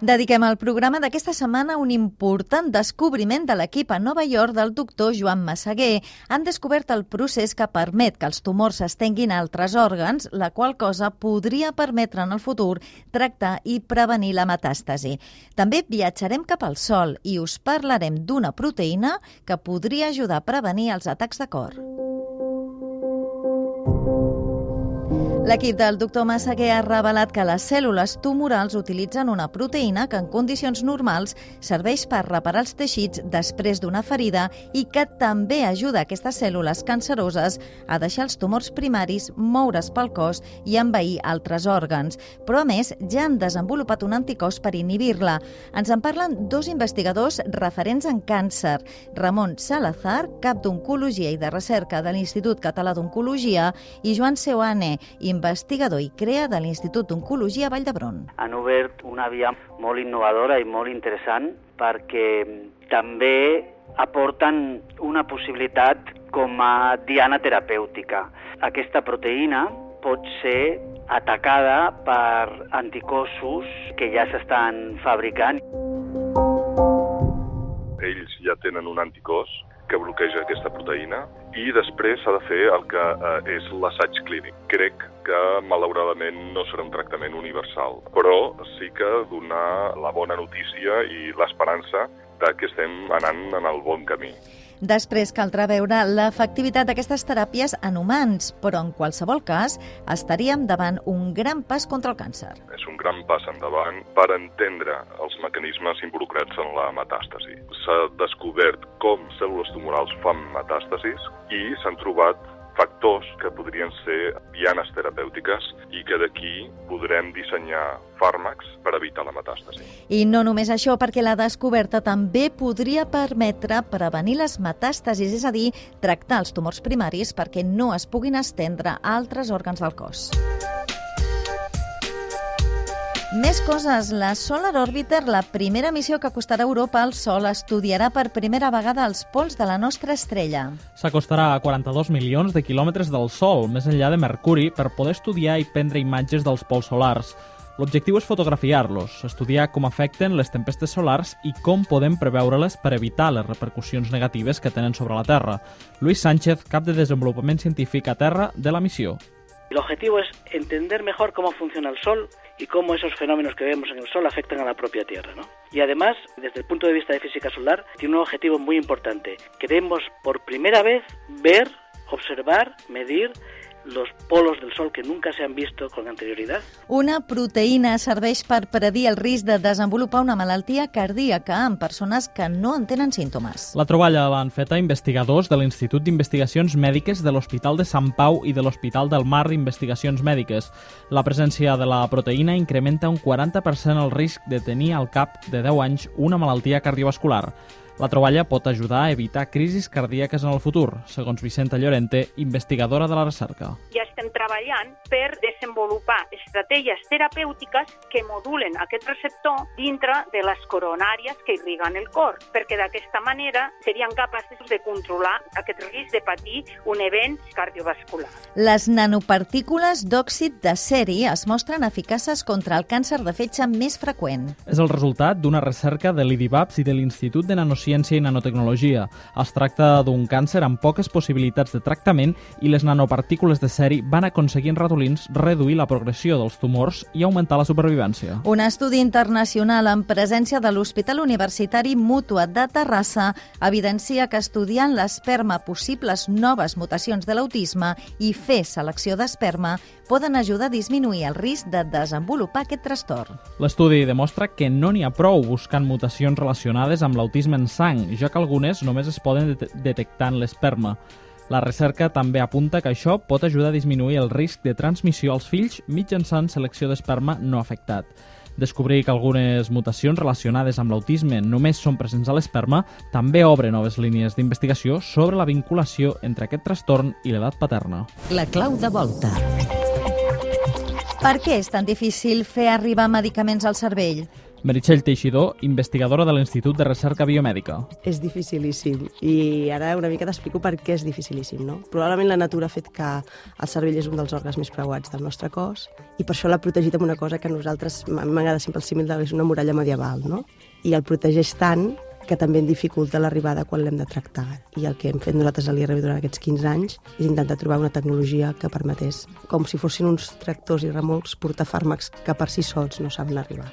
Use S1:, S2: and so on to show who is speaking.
S1: Dediquem al programa d'aquesta setmana un important descobriment de l'equip a Nova York del doctor Joan Massaguer. Han descobert el procés que permet que els tumors s'estenguin a altres òrgans, la qual cosa podria permetre en el futur tractar i prevenir la metàstasi. També viatjarem cap al Sol i us parlarem d'una proteïna que podria ajudar a prevenir els atacs de cor. L'equip del doctor Massaguer ha revelat que les cèl·lules tumorals utilitzen una proteïna que en condicions normals serveix per reparar els teixits després d'una ferida i que també ajuda aquestes cèl·lules canceroses a deixar els tumors primaris moure's pel cos i envair altres òrgans. Però, a més, ja han desenvolupat un anticòs per inhibir-la. Ens en parlen dos investigadors referents en càncer, Ramon Salazar, cap d'Oncologia i de Recerca de l'Institut Català d'Oncologia, i Joan Seuane, investigador i crea de l'Institut d'Oncologia Vall d'Hebron.
S2: Han obert una via molt innovadora i molt interessant perquè també aporten una possibilitat com a diana terapèutica. Aquesta proteïna pot ser atacada per anticossos que ja s'estan fabricant.
S3: Ells ja tenen un anticòs que bloqueja aquesta proteïna i després s'ha de fer el que eh, és l'assaig clínic. Crec que malauradament no serà un tractament universal, però sí que donar la bona notícia i l'esperança que estem anant en el bon camí.
S1: Després caldrà veure l'efectivitat d'aquestes teràpies en humans, però en qualsevol cas estaríem davant un gran pas contra el càncer.
S3: És un gran pas endavant per entendre els mecanismes involucrats en la metàstasi. S'ha descobert com cèl·lules tumorals fan metàstasis i s'han trobat factors que podrien ser dianes terapèutiques i que d'aquí podrem dissenyar fàrmacs per evitar la metàstasi.
S1: I no només això, perquè la descoberta també podria permetre prevenir les metàstasis, és a dir, tractar els tumors primaris perquè no es puguin estendre a altres òrgans del cos. Més coses. La Solar Orbiter, la primera missió que acostarà Europa al Sol, estudiarà per primera vegada els pols de la nostra estrella.
S4: S'acostarà a 42 milions de quilòmetres del Sol, més enllà de Mercuri, per poder estudiar i prendre imatges dels pols solars. L'objectiu és fotografiar-los, estudiar com afecten les tempestes solars i com podem preveure-les per evitar les repercussions negatives que tenen sobre la Terra. Luis Sánchez, cap de desenvolupament científic a Terra de la missió.
S5: El objetivo es entender mejor cómo funciona el Sol y cómo esos fenómenos que vemos en el Sol afectan a la propia Tierra. ¿no? Y además, desde el punto de vista de física solar, tiene un objetivo muy importante. Queremos por primera vez ver, observar, medir los polos del Sol que nunca se han visto con anterioridad.
S1: Una proteïna serveix per predir el risc de desenvolupar una malaltia cardíaca en persones que no en tenen símptomes.
S4: La troballa l'han feta investigadors de l'Institut d'Investigacions Mèdiques de l'Hospital de Sant Pau i de l'Hospital del Mar d'Investigacions Mèdiques. La presència de la proteïna incrementa un 40% el risc de tenir al cap de 10 anys una malaltia cardiovascular. La troballa pot ajudar a evitar crisis cardíaques en el futur, segons Vicenta Llorente, investigadora de la recerca.
S6: Ja estem treballant per desenvolupar estratègies terapèutiques que modulen aquest receptor dintre de les coronàries que irriguen el cor, perquè d'aquesta manera serien capaces de controlar aquest risc de patir un event cardiovascular.
S1: Les nanopartícules d'òxid de ceri es mostren eficaces contra el càncer de fetge més freqüent.
S4: És el resultat d'una recerca de l'IDIVAPS i de l'Institut de Nanociència Ciència i Nanotecnologia. Es tracta d'un càncer amb poques possibilitats de tractament i les nanopartícules de seri van aconseguir en ratolins reduir la progressió dels tumors i augmentar la supervivència.
S1: Un estudi internacional en presència de l'Hospital Universitari Mútua de Terrassa evidencia que estudiant l'esperma possibles noves mutacions de l'autisme i fer selecció d'esperma poden ajudar a disminuir el risc de desenvolupar aquest trastorn.
S4: L'estudi demostra que no n'hi ha prou buscant mutacions relacionades amb l'autisme en sang, ja que algunes només es poden det detectar en l'esperma. La recerca també apunta que això pot ajudar a disminuir el risc de transmissió als fills mitjançant selecció d'esperma no afectat. Descobrir que algunes mutacions relacionades amb l'autisme només són presents a l'esperma també obre noves línies d'investigació sobre la vinculació entre aquest trastorn i l'edat paterna.
S7: La clau de volta.
S1: Per què és tan difícil fer arribar medicaments al cervell?
S4: Meritxell Teixidor, investigadora de l'Institut de Recerca Biomèdica.
S8: És dificilíssim i ara una mica t'explico per què és dificilíssim. No? Probablement la natura ha fet que el cervell és un dels òrgans més preuats del nostre cos i per això l'ha protegit amb una cosa que a nosaltres, m'agrada sempre el símil de és una muralla medieval, no? I el protegeix tant que també en dificulta l'arribada quan l'hem de tractar. I el que hem fet nosaltres a l'IRB durant aquests 15 anys és intentar trobar una tecnologia que permetés, com si fossin uns tractors i remolcs, portar fàrmacs que per si sols no saben arribar.